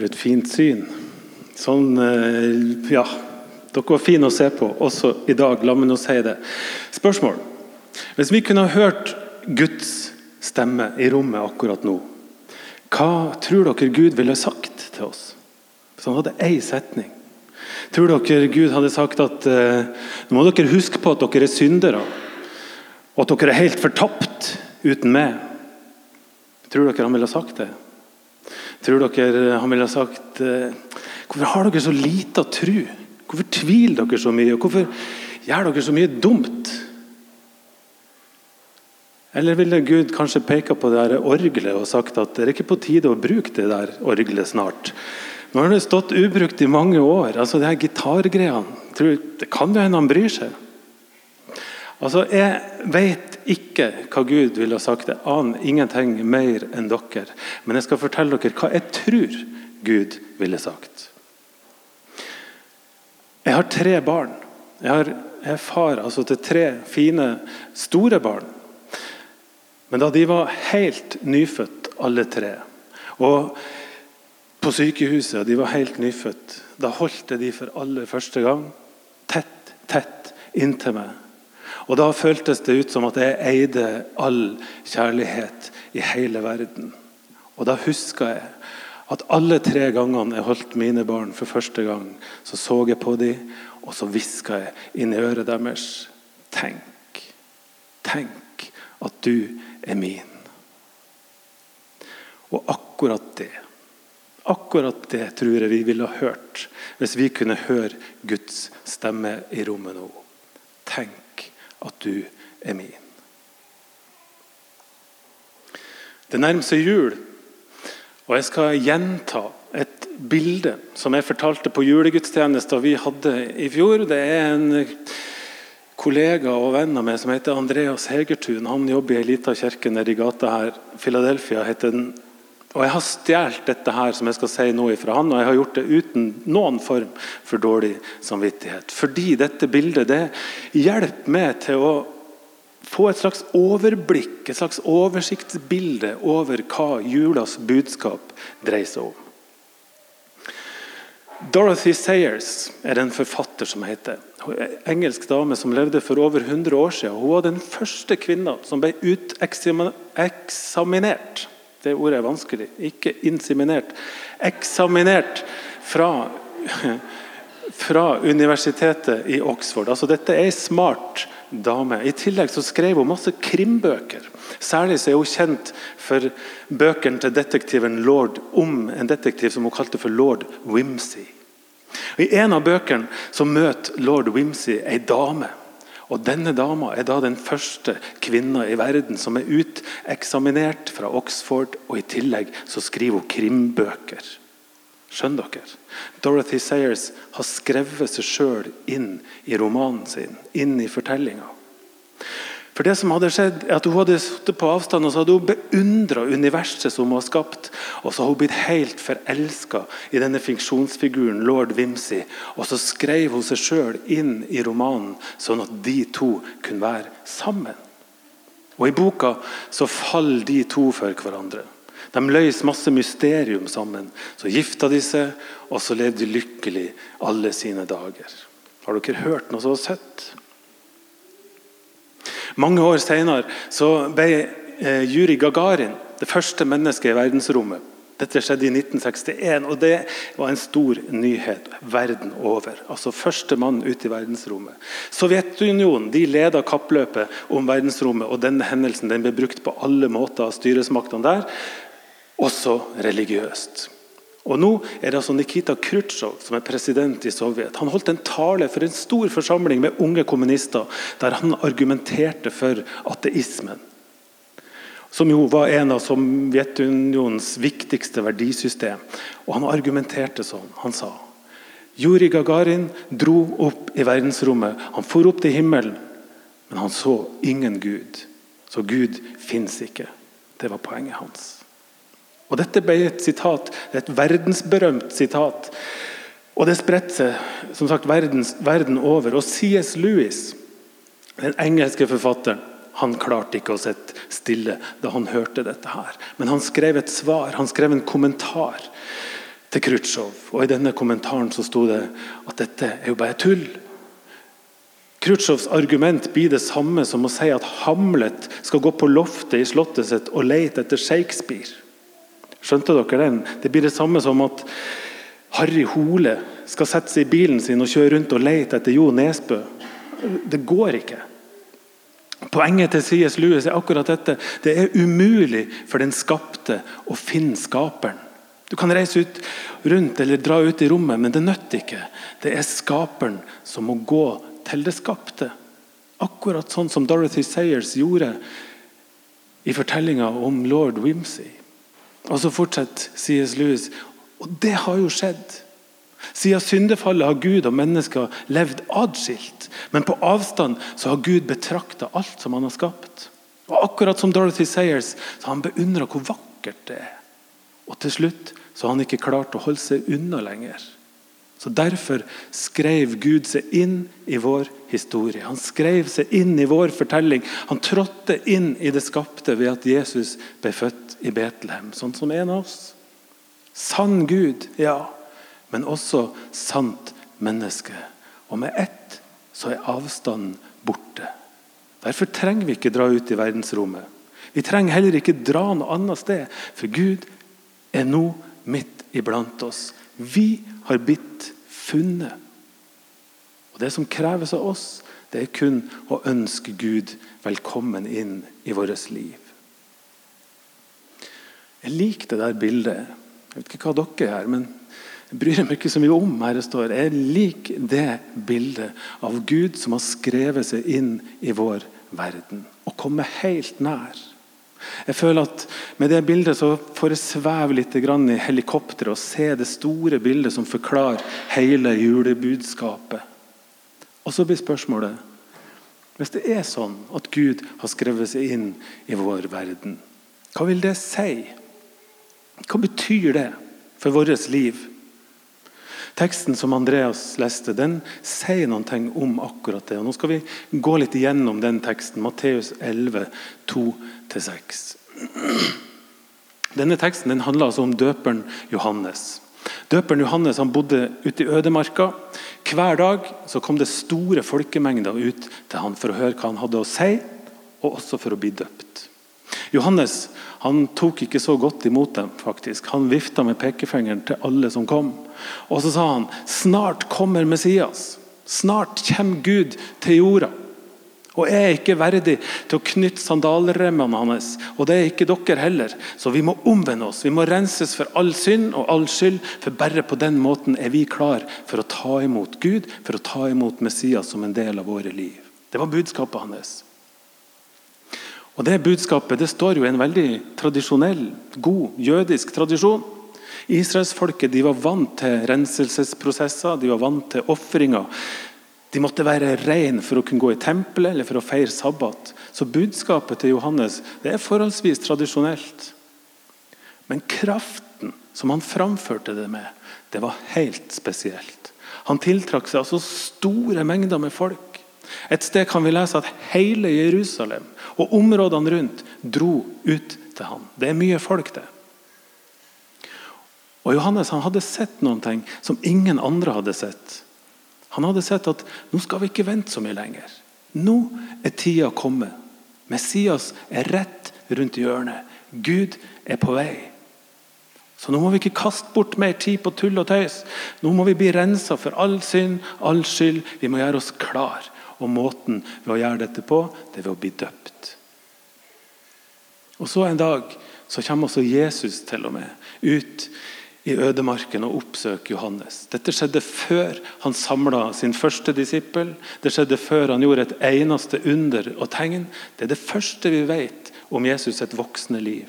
For et fint syn. Sånn eh, Ja. Dere var fine å se på også i dag. La meg nå si det. Spørsmål. Hvis vi kunne ha hørt Guds stemme i rommet akkurat nå, hva tror dere Gud ville sagt til oss? Hvis han hadde én setning. Tror dere Gud hadde sagt at eh, nå må dere huske på at dere er syndere, og at dere er helt fortapt uten meg? Tror dere han ville sagt det? Tror dere han ville sagt eh, Hvorfor har dere så lita tru? Hvorfor tviler dere så mye? Og hvorfor gjør dere så mye dumt? Eller ville Gud kanskje peka på det der orgelet og sagt at det er ikke på tide å bruke det der orgelet snart? Nå har det stått ubrukt i mange år. altså det her gitargreiene. Det kan jo hende han bryr seg. Altså, Jeg vet ikke hva Gud ville ha sagt. Jeg aner ingenting mer enn dere. Men jeg skal fortelle dere hva jeg tror Gud ville sagt. Jeg har tre barn. Jeg, har, jeg er far altså, til tre fine, store barn. Men da de var helt nyfødt, alle tre, og på sykehuset, og de var helt nyfødt, da holdt jeg de for aller første gang tett, tett inntil meg. Og Da føltes det ut som at jeg eide all kjærlighet i hele verden. Og Da huska jeg at alle tre gangene jeg holdt mine barn for første gang, så så jeg på dem, og så hviska jeg inn i øret deres Tenk, tenk at du er min. Og akkurat det Akkurat det tror jeg vi ville ha hørt hvis vi kunne høre Guds stemme i rommet nå. Tenk at du er min. Det nærmer seg jul. Og jeg skal gjenta et bilde som jeg fortalte på julegudstjenesten vi hadde i fjor. Det er en kollega og venn av meg som heter Andreas Hegertun. Han jobber i ei lita kirke i gata her. Philadelphia heter den. Og Jeg har stjålet dette her som jeg skal si nå ifra han, og jeg har gjort det uten noen form for dårlig samvittighet. Fordi dette bildet det hjelper meg til å få et slags overblikk, et slags oversiktsbilde over hva julas budskap dreier seg om. Dorothy Sayers er en forfatter som heter. Hun er en engelsk dame som levde for over 100 år siden. Hun var den første kvinna som ble uteksaminert Det ordet er vanskelig. Ikke inseminert. Eksaminert fra, fra universitetet i Oxford. Altså, dette er ei smart dame. I tillegg så skrev hun masse krimbøker. Særlig så er hun kjent for bøkene til detektiven Lord om en detektiv som hun kalte for lord Wimsey. I en av bøkene så møter lord Wimsey ei dame. Og Denne dama er da den første kvinna i verden som er uteksaminert fra Oxford. og I tillegg så skriver hun krimbøker. Skjønner dere? Dorothy Sayers har skrevet seg sjøl inn i romanen sin, inn i fortellinga. For det som hadde skjedd er at Hun hadde sittet på avstand og så hadde hun beundra universet som hun har skapt. Og så har hun blitt helt forelska i denne funksjonsfiguren lord Wimsey. Og så skrev hun seg sjøl inn i romanen, sånn at de to kunne være sammen. Og I boka så faller de to for hverandre. De løser masse mysterium sammen. Så gifta de seg, og så levde de lykkelig alle sine dager. Har dere hørt noe så søtt? Mange år senere ble eh, Juri Gagarin det første mennesket i verdensrommet. Dette skjedde i 1961, og det var en stor nyhet verden over. Altså første mann ut i verdensrommet. Sovjetunionen de leda kappløpet om verdensrommet, og denne hendelsen den ble brukt på alle måter av styresmaktene der også religiøst. Og Nå er det altså Nikita Khrusjtsjov som er president i Sovjet. Han holdt en tale for en stor forsamling med unge kommunister der han argumenterte for ateismen. Som jo var en av Sovjetunionens viktigste verdisystem. Og Han argumenterte sånn. Han sa Juri Gagarin dro opp i verdensrommet. Han for opp til himmelen, men han så ingen Gud. Så Gud fins ikke. Det var poenget hans. Og Dette ble et sitat, et verdensberømt sitat. Og det spredte seg som sagt verdens, verden over. Og C.S. Lewis, den engelske forfatteren, han klarte ikke å sitte stille da han hørte dette. her. Men han skrev et svar, han skrev en kommentar. til Khrusjtsjov. Og I denne kommentaren så sto det at dette er jo bare tull. Khrusjtsjovs argument blir det samme som å si at Hamlet skal gå på loftet i slottet sitt og lete etter Shakespeare. Skjønte dere den? Det blir det samme som at Harry Hole skal sette seg i bilen sin og kjøre rundt og lete etter Jo Nesbø. Det går ikke. Poenget til C.S. Lewis er akkurat dette. Det er umulig for den skapte å finne skaperen. Du kan reise ut rundt eller dra ut i rommet, men det nytter ikke. Det er skaperen som må gå til det skapte. Akkurat sånn som Dorothy Sayers gjorde i fortellinga om lord Wimsey. Og så fortsetter C.S. Lewis. Og det har jo skjedd. Siden syndefallet har Gud og mennesker levd adskilt. Men på avstand så har Gud betrakta alt som han har skapt. Og Akkurat som Dorothy Sayers så har han beundra hvor vakkert det er. Og til slutt så har han ikke klart å holde seg unna lenger. Så Derfor skrev Gud seg inn i vår historie. Han skrev seg inn i vår fortelling. Han trådte inn i det skapte ved at Jesus ble født i Betlehem, sånn som en av oss. Sann Gud, ja, men også sant menneske. Og med ett så er avstanden borte. Derfor trenger vi ikke dra ut i verdensrommet. Vi trenger heller ikke dra noe annet sted, for Gud er nå midt iblant oss. Vi har blitt funnet. Og Det som kreves av oss, det er kun å ønske Gud velkommen inn i vårt liv. Jeg liker det der bildet. Jeg vet ikke hva dere er, men jeg bryr meg ikke så mye om her det står. Jeg liker det bildet av Gud som har skrevet seg inn i vår verden og kommet helt nær. Jeg føler at Med det bildet så får jeg sveve litt i helikopteret og se det store bildet som forklarer hele julebudskapet. Og så blir spørsmålet Hvis det er sånn at Gud har skrevet seg inn i vår verden, hva vil det si? Hva betyr det for vårt liv? Teksten som Andreas leste, den sier noen ting om akkurat det. Og nå skal vi gå litt igjennom den teksten. Matteus 11, 2-6. Denne teksten den handler altså om døperen Johannes. Døperen Johannes han bodde ute i ødemarka. Hver dag så kom det store folkemengder ut til han for å høre hva han hadde å si, og også for å bli døpt. Johannes han tok ikke så godt imot dem. faktisk. Han vifta med pekefingeren til alle som kom. Og så sa han snart kommer Messias. Snart kommer Gud til jorda. Og jeg er ikke verdig til å knytte sandalremmene hans. Og det er ikke dere heller. Så vi må omvende oss. Vi må renses for all synd og all skyld. For bare på den måten er vi klar for å ta imot Gud, for å ta imot Messias som en del av våre liv. Det var budskapet hans. Og Det budskapet det står jo i en veldig tradisjonell, god jødisk tradisjon. Israelsfolket var vant til renselsesprosesser, de var vant til ofringer. De måtte være rene for å kunne gå i tempelet eller for å feire sabbat. Så budskapet til Johannes det er forholdsvis tradisjonelt. Men kraften som han framførte det med, det var helt spesielt. Han tiltrakk seg altså store mengder med folk. Et sted kan vi lese at hele Jerusalem og områdene rundt dro ut til ham. Det er mye folk, det. Og Johannes han hadde sett noen ting som ingen andre hadde sett. Han hadde sett at nå skal vi ikke vente så mye lenger. Nå er tida kommet. Messias er rett rundt hjørnet. Gud er på vei. Så nå må vi ikke kaste bort mer tid på tull og tøys. Nå må vi bli rensa for all synd, all skyld. Vi må gjøre oss klar. Og måten ved å gjøre dette på, det er ved å bli døpt. Og så en dag så kommer også Jesus til og med ut i ødemarken og oppsøker Johannes. Dette skjedde før han samla sin første disippel. Det skjedde før han gjorde et eneste under og tegn. Det er det første vi vet om Jesus et voksende liv.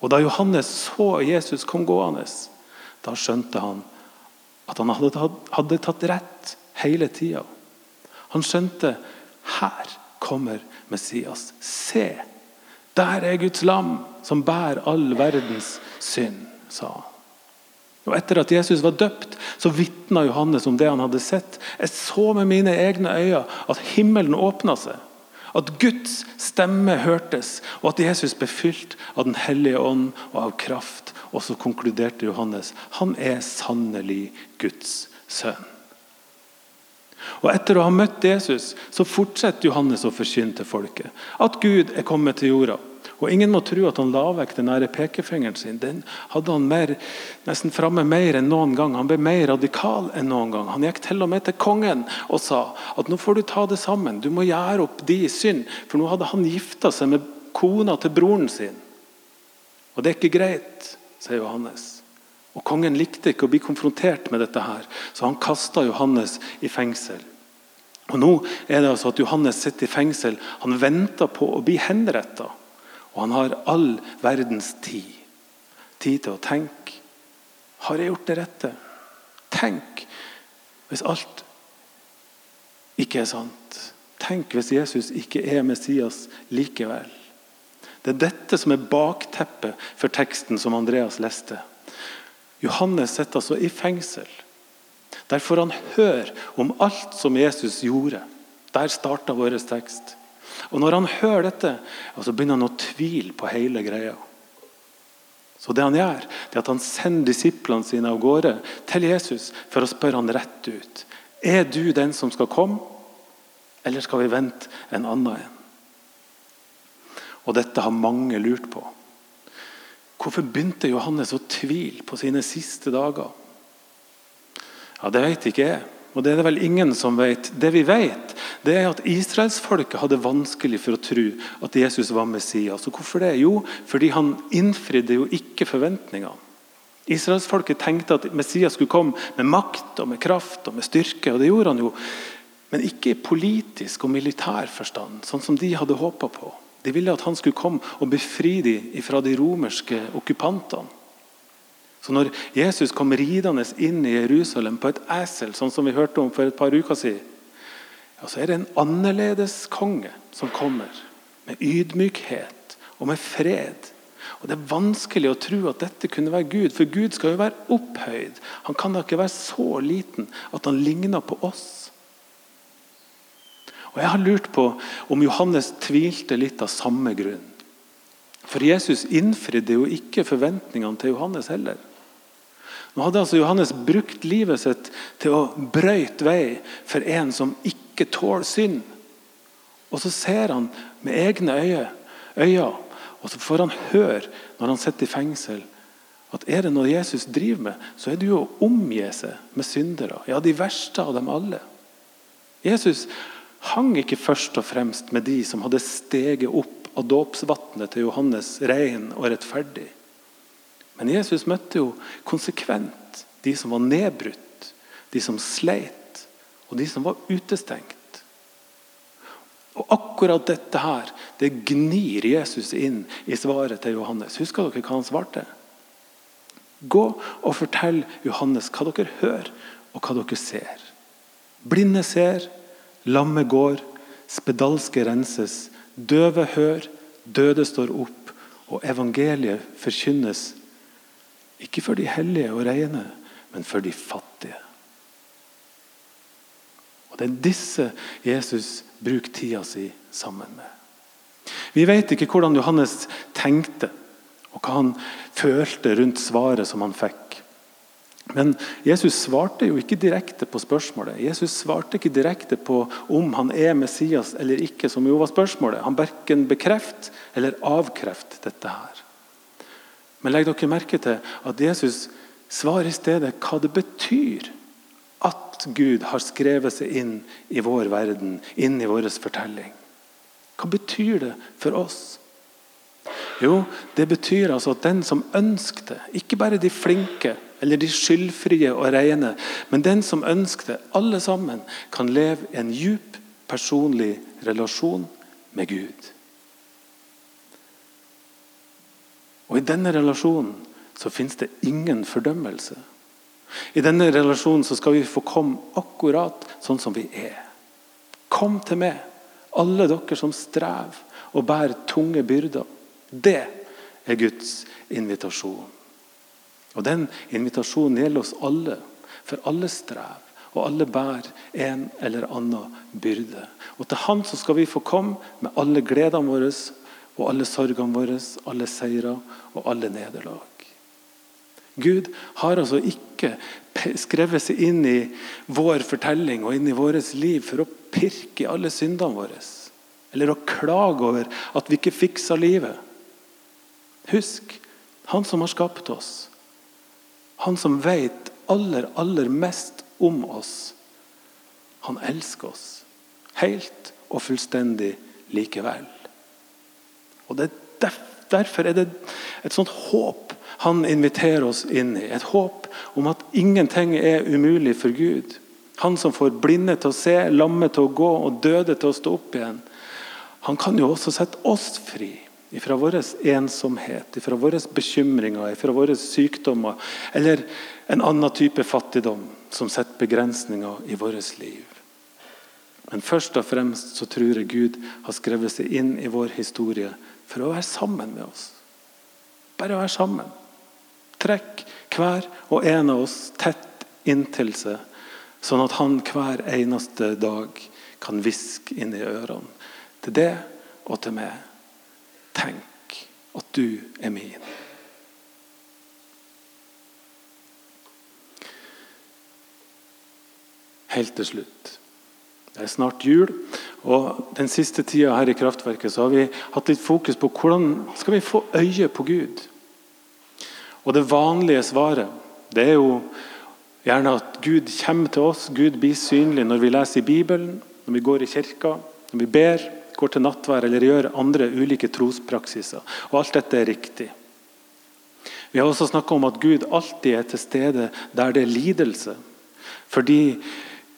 Og Da Johannes så Jesus kom gående, da skjønte han at han hadde tatt, hadde tatt rett hele tida. Han skjønte her kommer Messias. Se, der er Guds lam som bærer all verdens synd, sa han. Og Etter at Jesus var døpt, så vitna Johannes om det han hadde sett. Jeg så med mine egne øyne at himmelen åpna seg. At Guds stemme hørtes, og at Jesus ble fylt av Den hellige ånd og av kraft. Og så konkluderte Johannes han er sannelig Guds sønn. Og Etter å ha møtt Jesus så fortsetter Johannes å forkynne til folket at Gud er kommet til jorda. Og Ingen må tro at han la vekk den nære pekefingeren sin. Den hadde han mer, nesten framme mer enn noen gang. Han ble mer radikal enn noen gang. Han gikk til og med til kongen og sa at nå får du ta det sammen. Du må gjøre opp de synd. For nå hadde han gifta seg med kona til broren sin. Og det er ikke greit, sier Johannes. Og Kongen likte ikke å bli konfrontert med dette, her, så han kasta Johannes i fengsel. Og Nå er det altså at Johannes sitter i fengsel. Han venter på å bli henretta. Og han har all verdens tid. Tid til å tenke. Har jeg gjort det rette? Tenk hvis alt ikke er sant. Tenk hvis Jesus ikke er Messias likevel. Det er dette som er bakteppet for teksten som Andreas leste. Johannes sitter altså i fengsel. Der får han høre om alt som Jesus gjorde. Der starta vår tekst. Og Når han hører dette, så begynner han å tvile på hele greia. Så det han gjør, det er at han sender disiplene sine av gårde til Jesus for å spørre han rett ut. Er du den som skal komme, eller skal vi vente en annen en? Og Dette har mange lurt på. Hvorfor begynte Johannes å tvile på sine siste dager? Ja, Det vet ikke jeg. Og det er det vel ingen som vet. Det vi vet, det er at israelsfolket hadde vanskelig for å tro at Jesus var Messias. Og hvorfor det? Jo, fordi han innfridde jo ikke forventningene. Israelsfolket tenkte at Messias skulle komme med makt og med kraft og med styrke. og det gjorde han jo, Men ikke i politisk og militær forstand, sånn som de hadde håpa på. De ville at han skulle komme og befri dem fra de romerske okkupantene. Så Når Jesus kom ridende inn i Jerusalem på et esel, sånn som vi hørte om for et par uker siden, ja, så er det en annerledes konge som kommer. Med ydmykhet og med fred. Og Det er vanskelig å tro at dette kunne være Gud, for Gud skal jo være opphøyd. Han kan da ikke være så liten at han ligner på oss. Og Jeg har lurt på om Johannes tvilte litt av samme grunn. For Jesus innfridde jo ikke forventningene til Johannes heller. Nå hadde altså Johannes brukt livet sitt til å brøyte vei for en som ikke tåler synd. Og så ser han med egne øyne, øyne og så får han høre når han sitter i fengsel, at er det noe Jesus driver med, så er det jo å omgi seg med syndere. Ja, de verste av dem alle. Jesus hang ikke først og fremst med de som hadde steget opp av dåpsvannet til Johannes ren og rettferdig. Men Jesus møtte jo konsekvent de som var nedbrutt, de som sleit, og de som var utestengt. Og Akkurat dette her, det gnir Jesus inn i svaret til Johannes. Husker dere hva han svarte? Gå og fortell Johannes hva dere hører og hva dere ser. Blinde ser, lamme går, spedalske renses, døve hør, døde står opp, og evangeliet forkynnes ikke for de hellige og rene, men for de fattige. Og Det er disse Jesus bruker tida si sammen med. Vi vet ikke hvordan Johannes tenkte, og hva han følte rundt svaret som han fikk. Men Jesus svarte jo ikke direkte på spørsmålet. Jesus svarte ikke direkte på om han er Messias eller ikke, som jo var spørsmålet. Han verken bekreft eller avkreft dette her. Men legg dere merke til at Jesus svarer i stedet hva det betyr at Gud har skrevet seg inn i vår verden, inn i vår fortelling. Hva betyr det for oss? Jo, det betyr altså at den som ønsker det, ikke bare de flinke eller de skyldfrie og rene, men den som ønsker det, alle sammen, kan leve i en djup personlig relasjon med Gud. Og I denne relasjonen så finnes det ingen fordømmelse. I denne relasjonen så skal vi få komme akkurat sånn som vi er. Kom til meg, alle dere som strever og bærer tunge byrder. Det er Guds invitasjon. Og Den invitasjonen gjelder oss alle, for alle strev. Og alle bærer en eller annen byrde. Og Til Han så skal vi få komme med alle gledene våre og alle sorgene våre, alle seire og alle nederlag. Gud har altså ikke skrevet seg inn i vår fortelling og inn i vårt liv for å pirke i alle syndene våre. Eller å klage over at vi ikke fiksa livet. Husk han som har skapt oss. Han som vet aller, aller mest om oss. Han elsker oss helt og fullstendig likevel. Og det, Derfor er det et sånt håp han inviterer oss inn i. Et håp om at ingenting er umulig for Gud. Han som får blinde til å se, lamme til å gå og døde til å stå opp igjen. Han kan jo også sette oss fri fra vår ensomhet, fra våre bekymringer, fra våre sykdommer eller en annen type fattigdom som setter begrensninger i vårt liv. Men først og fremst så tror jeg Gud har skrevet seg inn i vår historie for å være sammen med oss. Bare å være sammen. Trekk hver og en av oss tett inntil seg, sånn at han hver eneste dag kan hviske inn i ørene. Til det og til meg. Tenk at du er min. Helt til slutt. Det er snart jul, og den siste tida her i Kraftverket så har vi hatt litt fokus på hvordan skal vi få øye på Gud. Og Det vanlige svaret det er jo gjerne at Gud kommer til oss, Gud blir synlig når vi leser i Bibelen, når vi går i kirka, når vi ber, går til nattvær eller gjør andre ulike trospraksiser. Og alt dette er riktig. Vi har også snakka om at Gud alltid er til stede der det er lidelse. Fordi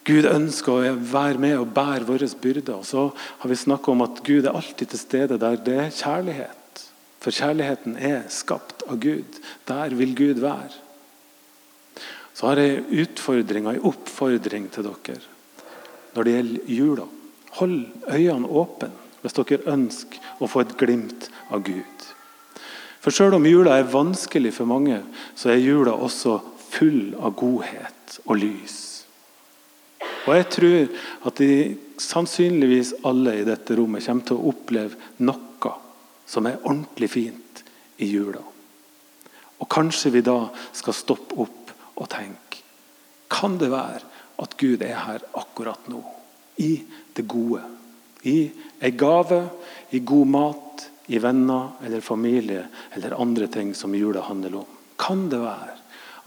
Gud ønsker å være med og bære våre byrder. Og så har vi snakka om at Gud er alltid til stede der det er kjærlighet. For kjærligheten er skapt av Gud. Der vil Gud være. Så har jeg en utfordring og en oppfordring til dere når det gjelder jula. Hold øynene åpne hvis dere ønsker å få et glimt av Gud. For selv om jula er vanskelig for mange, så er jula også full av godhet og lys. Og jeg tror at de sannsynligvis alle i dette rommet kommer til å oppleve noe som er ordentlig fint i jula. Og kanskje vi da skal stoppe opp og tenke Kan det være at Gud er her akkurat nå? I det gode. I ei gave, i god mat, i venner eller familie eller andre ting som jula handler om. Kan det være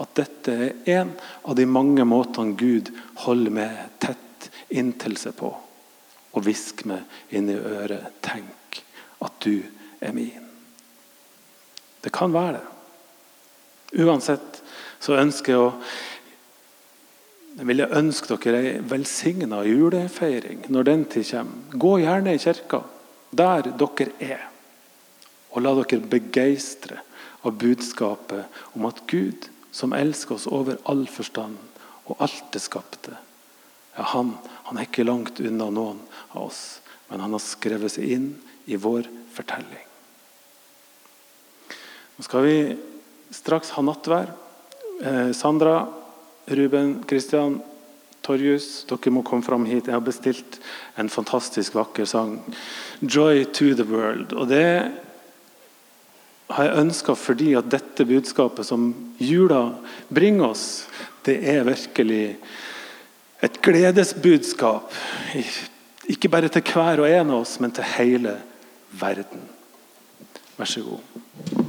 at dette er en av de mange måtene Gud holder med tett inntil seg på. Og hvisker meg inn i øret 'Tenk at du er min'. Det kan være det. Uansett så ønsker jeg å jeg vil ønske dere ei velsigna julefeiring når den tid kommer. Gå gjerne i kirka, der dere er. Og la dere begeistre av budskapet om at Gud som elsker oss over all forstand og alt det skapte. Ja, han, han er ikke langt unna noen av oss, men han har skrevet seg inn i vår fortelling. Nå skal vi straks ha nattvær. Eh, Sandra, Ruben, Kristian, Torjus, dere må komme fram hit. Jeg har bestilt en fantastisk vakker sang. 'Joy to the World'. Og det har jeg ønska fordi at dette budskapet som jula bringer oss, det er virkelig et gledesbudskap. Ikke bare til hver og en av oss, men til hele verden. Vær så god.